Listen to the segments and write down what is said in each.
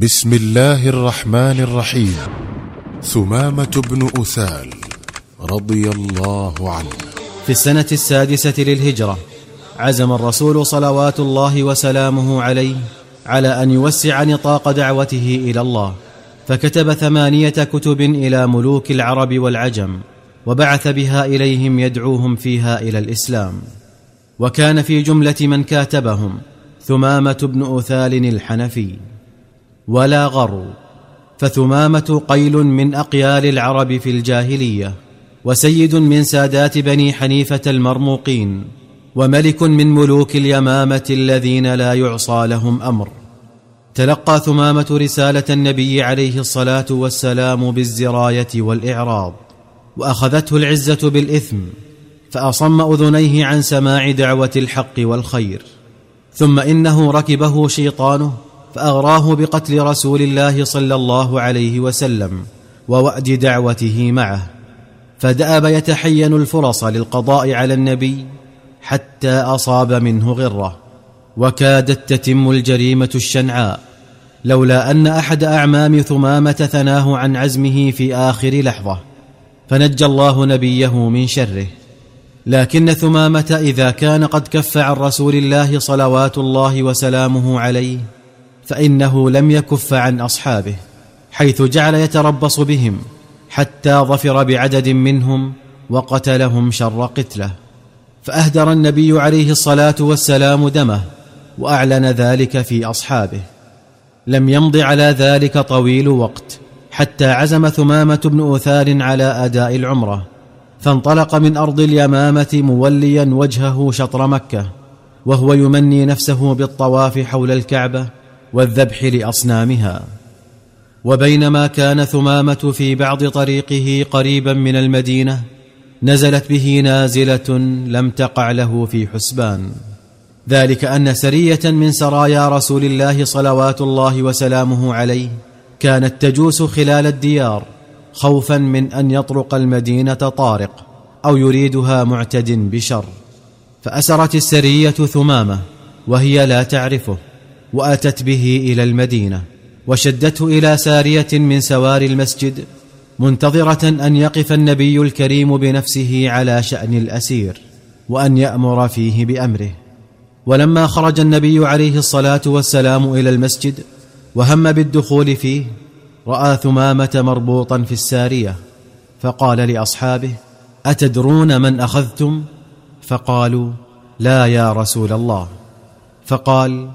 بسم الله الرحمن الرحيم. ثمامة بن أثال رضي الله عنه. في السنة السادسة للهجرة عزم الرسول صلوات الله وسلامه عليه على أن يوسع نطاق دعوته إلى الله. فكتب ثمانية كتب إلى ملوك العرب والعجم وبعث بها إليهم يدعوهم فيها إلى الإسلام. وكان في جملة من كاتبهم ثمامة بن أثال الحنفي. ولا غروا فثمامة قيل من أقيال العرب في الجاهلية وسيد من سادات بني حنيفة المرموقين وملك من ملوك اليمامة الذين لا يعصى لهم أمر. تلقى ثمامة رسالة النبي عليه الصلاة والسلام بالزراية والإعراض وأخذته العزة بالإثم فأصم أذنيه عن سماع دعوة الحق والخير. ثم إنه ركبه شيطانه فاغراه بقتل رسول الله صلى الله عليه وسلم ووأد دعوته معه فدأب يتحين الفرص للقضاء على النبي حتى أصاب منه غرة وكادت تتم الجريمة الشنعاء لولا أن أحد أعمام ثمامة ثناه عن عزمه في آخر لحظة فنجى الله نبيه من شره. لكن ثمامة إذا كان قد كف عن رسول الله صلوات الله وسلامه عليه فإنه لم يكف عن أصحابه حيث جعل يتربص بهم حتى ظفر بعدد منهم وقتلهم شر قتله. فأهدر النبي عليه الصلاة والسلام دمه وأعلن ذلك في أصحابه. لم يمض على ذلك طويل وقت حتى عزم ثمامة بن اثار على أداء العمرة فانطلق من أرض اليمامة موليا وجهه شطر مكة وهو يمني نفسه بالطواف حول الكعبة والذبح لأصنامها. وبينما كان ثمامة في بعض طريقه قريبا من المدينة نزلت به نازلة لم تقع له في حسبان. ذلك أن سرية من سرايا رسول الله صلوات الله وسلامه عليه كانت تجوس خلال الديار خوفا من أن يطرق المدينة طارق أو يريدها معتد بشر. فأسرت السرية ثمامة وهي لا تعرفه. واتت به إلى المدينة وشدته إلى ساريه من سوار المسجد منتظره ان يقف النبي الكريم بنفسه على شان الاسير وان يامر فيه بامره ولما خرج النبي عليه الصلاه والسلام إلى المسجد وهم بالدخول فيه راى ثمامه مربوطا في الساريه فقال لاصحابه اتدرون من اخذتم فقالوا لا يا رسول الله فقال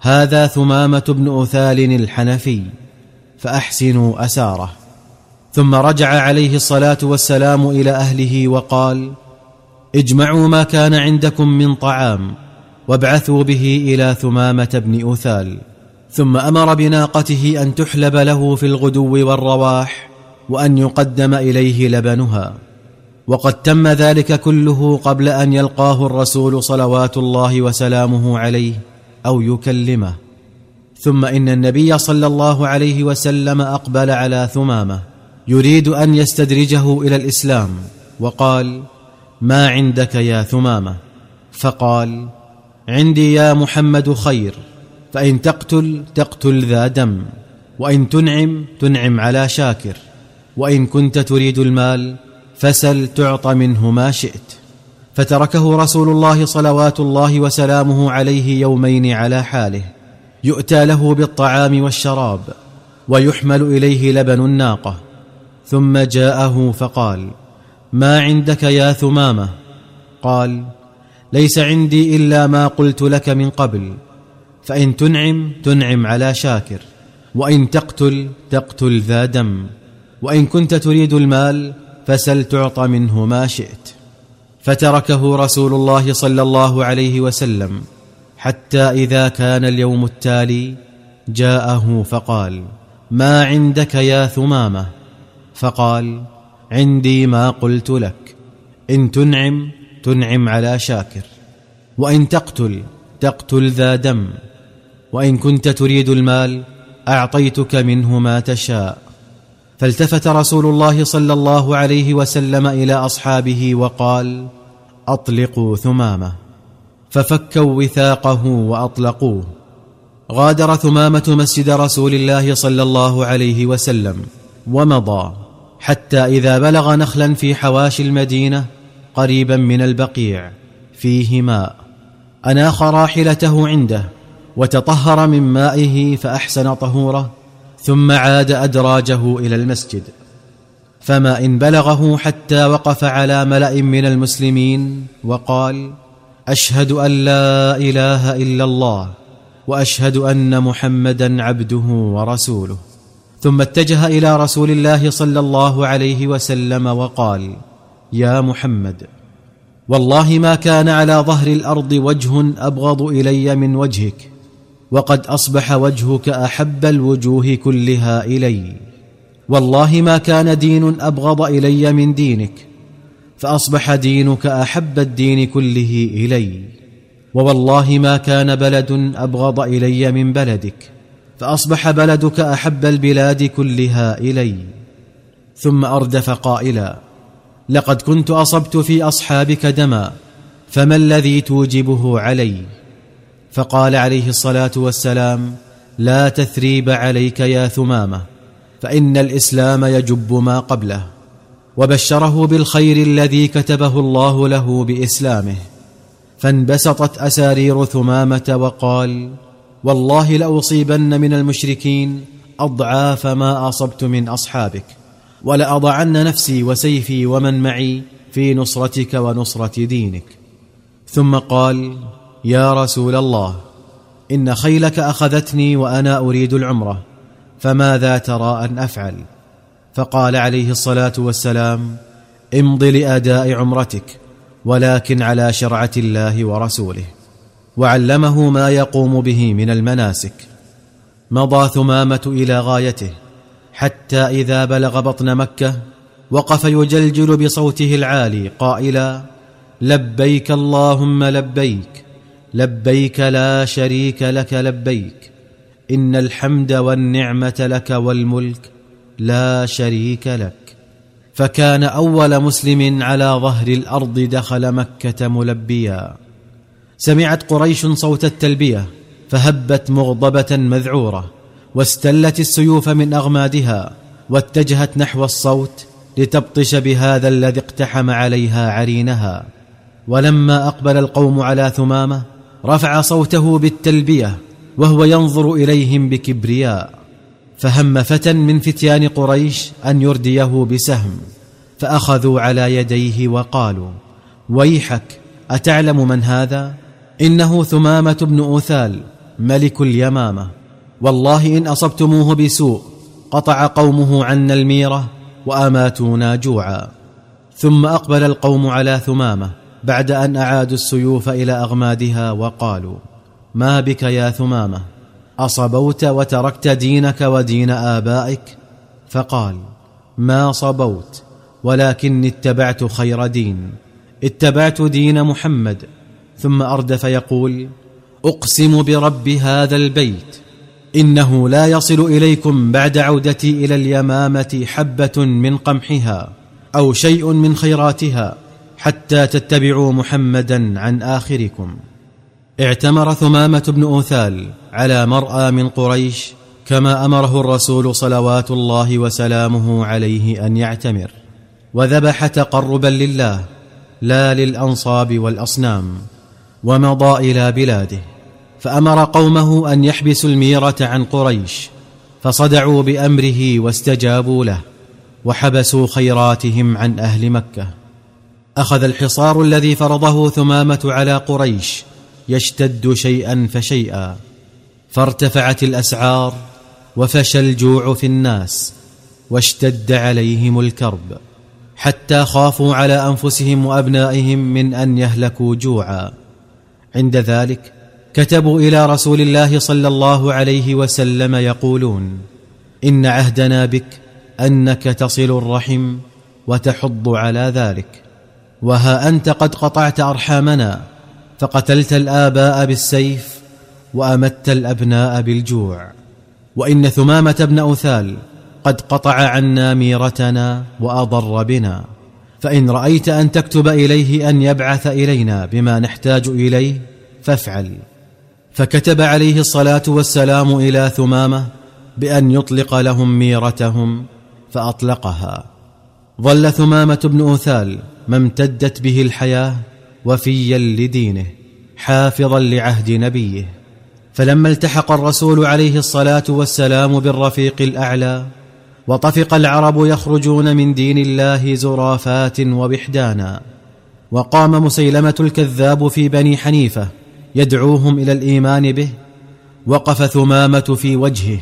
هذا ثمامة بن اثال الحنفي فأحسنوا أساره. ثم رجع عليه الصلاة والسلام إلى أهله وقال اجمعوا ما كان عندكم من طعام وابعثوا به إلى ثمامة بن اثال ثم أمر بناقته أن تحلب له في الغدو والرواح وأن يقدم إليه لبنها. وقد تم ذلك كله قبل أن يلقاه الرسول صلوات الله وسلامه عليه. أو يكلمه. ثم إن النبي صلى الله عليه وسلم أقبل على ثمامة يريد أن يستدرجه إلى الإسلام وقال ما عندك يا ثمامة؟ فقال عندي يا محمد خير فإن تقتل تقتل ذا دم وإن تنعم تنعم على شاكر وإن كنت تريد المال فسل تعط منه ما شئت. فتركه رسول الله صلوات الله وسلامه عليه يومين على حاله. يؤتى له بالطعام والشراب ويحمل إليه لبن الناقة. ثم جاءه فقال ما عندك يا ثمامة؟ قال ليس عندي إلا ما قلت لك من قبل فإن تنعم تنعم على شاكر وإن تقتل تقتل ذا دم وإن كنت تريد المال فسل تعط منه ما شئت. فتركه رسول الله صلى الله عليه وسلم حتى إذا كان اليوم التالي جاءه فقال ما عندك يا ثمامة؟ فقال عندي ما قلت لك إن تنعم تنعم على شاكر وإن تقتل تقتل ذا دم وإن كنت تريد المال أعطيتك منه ما تشاء. فالتفت رسول الله صلى الله عليه وسلم إلى أصحابه وقال أطلقوا ثمامة. ففكوا وثاقه وأطلقوه. غادر ثمامة مسجد رسول الله صلى الله عليه وسلم ومضى حتى إذا بلغ نخلا في حواشي المدينة قريبا من البقيع فيه ماء. أناخ راحلته عنده وتطهر من مائه فأحسن طهوره. ثم عاد أدراجه إلى المسجد. فما إن بلغه حتى وقف على ملأ من المسلمين وقال أشهد أن لا إله إلا الله وأشهد أن محمدا عبده ورسوله. ثم اتجه إلى رسول الله صلى الله عليه وسلم وقال يا محمد والله ما كان على ظهر الأرض وجه أبغض إلي من وجهك وقد أصبح وجهك أحب الوجوه كلها إلي. والله ما كان دين أبغض إلي من دينك فأصبح دينك أحب الدين كله إلي. ووالله ما كان بلد أبغض إلي من بلدك فأصبح بلدك أحب البلاد كلها إلي. ثم أردف قائلا لقد كنت أصبت في أصحابك دما فما الذي توجبه علي؟ فقال عليه الصلاة والسلام لا تثريب عليك يا ثمامة فإن الإسلام يجب ما قبله. وبشره بالخير الذي كتبه الله له بإسلامه. فانبسطت أسارير ثمامة وقال والله لأصيبن من المشركين أضعاف ما أصبت من أصحابك ولأضعن نفسي وسيفي ومن معي في نصرتك ونصرة دينك. ثم قال يا رسول الله إن خيلك أخذتني وأنا أريد العمرة فماذا ترى أن أفعل؟ فقال عليه الصلاة والسلام امض لأداء عمرتك ولكن على شرعة الله ورسوله. وعلمه ما يقوم به من المناسك. مضى ثمامة إلى غايته حتى إذا بلغ بطن مكة وقف يجلجل بصوته العالي قائلا لبيك اللهم لبيك لبيك لا شريك لك لبيك إن الحمد والنعمة لك والملك لا شريك لك. فكان أول مسلم على ظهر الأرض دخل مكة ملبيا. سمعت قريش صوت التلبية فهبت مغضبة مذعورة واستلت السيوف من أغمادها واتجهت نحو الصوت لتبطش بهذا الذي اقتحم عليها عرينها. ولما أقبل القوم على ثمامة رفع صوته بالتلبية وهو ينظر إليهم بكبرياء فهم فتى من فتيان قريش أن يرديه بسهم فأخذوا على يديه وقالوا ويحك أتعلم من هذا؟ إنه ثمامة بن أوثال ملك اليمامة. والله إن أصبتموه بسوء قطع قومه عنا الميرة وآماتونا جوعا. ثم أقبل القوم على ثمامة بعد أن أعادوا السيوف إلى أغمادها وقالوا ما بك يا ثمامة؟ أصبوت وتركت دينك ودين آبائك؟ فقال ما صبوت ولكني اتبعت خير دين اتبعت دين محمد. ثم أردف يقول أقسم برب هذا البيت إنه لا يصل إليكم بعد عودتي إلى اليمامة حبة من قمحها أو شيء من خيراتها. حتى تتبعوا محمدا عن آخركم. اعتمر ثمامة بن أوثال على مرأى من قريش كما أمره الرسول صلوات الله وسلامه عليه أن يعتمر. وذبح تقربا لله لا للأنصاب والأصنام ومضى إلى بلاده. فأمر قومه أن يحبسوا الميرة عن قريش فصدعوا بأمره واستجابوا له وحبسوا خيراتهم عن أهل مكة. أخذ الحصار الذي فرضه ثمامة على قريش يشتد شيئا فشيئا فارتفعت الأسعار وفشى الجوع في الناس واشتد عليهم الكرب حتى خافوا على أنفسهم وأبنائهم من أن يهلكوا جوعا. عند ذلك كتبوا إلى رسول الله صلى الله عليه وسلم يقولون إن عهدنا بك أنك تصل الرحم وتحض على ذلك. وها أنت قد قطعت أرحامنا فقتلت الآباء بالسيف وأمت الأبناء بالجوع. وإن ثمامة بن اوثال قد قطع عنا ميرتنا وأضر بنا. فإن رأيت أن تكتب إليه أن يبعث إلينا بما نحتاج إليه فافعل. فكتب عليه الصلاة والسلام إلى ثمامة بأن يطلق لهم ميرتهم فأطلقها. ظل ثمامة بن اثال ما امتدت به الحياة وفيا لدينه حافظا لعهد نبيه. فلما التحق الرسول عليه الصلاة والسلام بالرفيق الأعلى وطفق العرب يخرجون من دين الله زرافات وبحدانا وقام مسيلمة الكذاب في بني حنيفة يدعوهم إلى الإيمان به وقف ثمامة في وجهه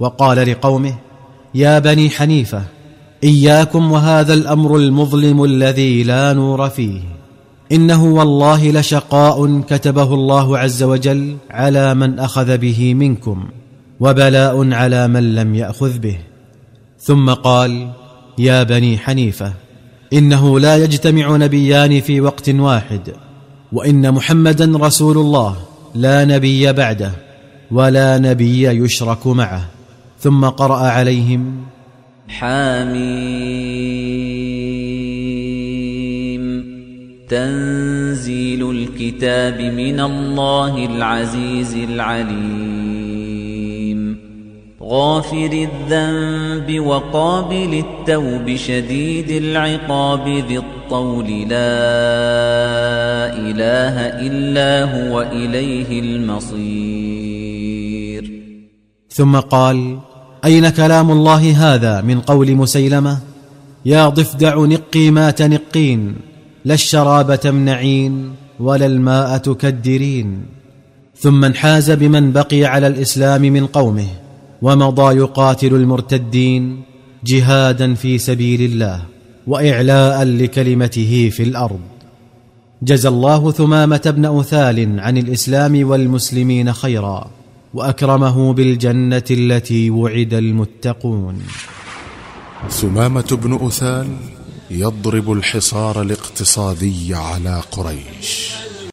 وقال لقومه يا بني حنيفة إياكم وهذا الأمر المظلم الذي لا نور فيه. إنه والله لشقاء كتبه الله عز وجل على من أخذ به منكم وبلاء على من لم يأخذ به. ثم قال يا بني حنيفة إنه لا يجتمع نبيان في وقت واحد وإن محمدا رسول الله لا نبي بعده ولا نبي يشرك معه. ثم قرأ عليهم حاميم تنزيل الكتاب من الله العزيز العليم. غافر الذنب وقابل التوب شديد العقاب ذي الطول. لا إله إلا هو إليه المصير. ثم قال أين كلام الله هذا من قول مسيلمة؟ يا ضفدع نقي ما تنقين لا الشراب تمنعين ولا الماء تكدرين. ثم انحاز بمن بقي على الإسلام من قومه ومضى يقاتل المرتدين جهادا في سبيل الله واعلاء لكلمته في الأرض. جزى الله ثمامة بن اثال عن الإسلام والمسلمين خيرا. وأكرمه بالجنة التي وعد المتقون. ثمامه بن اثال يضرب الحصار الاقتصادي على قريش.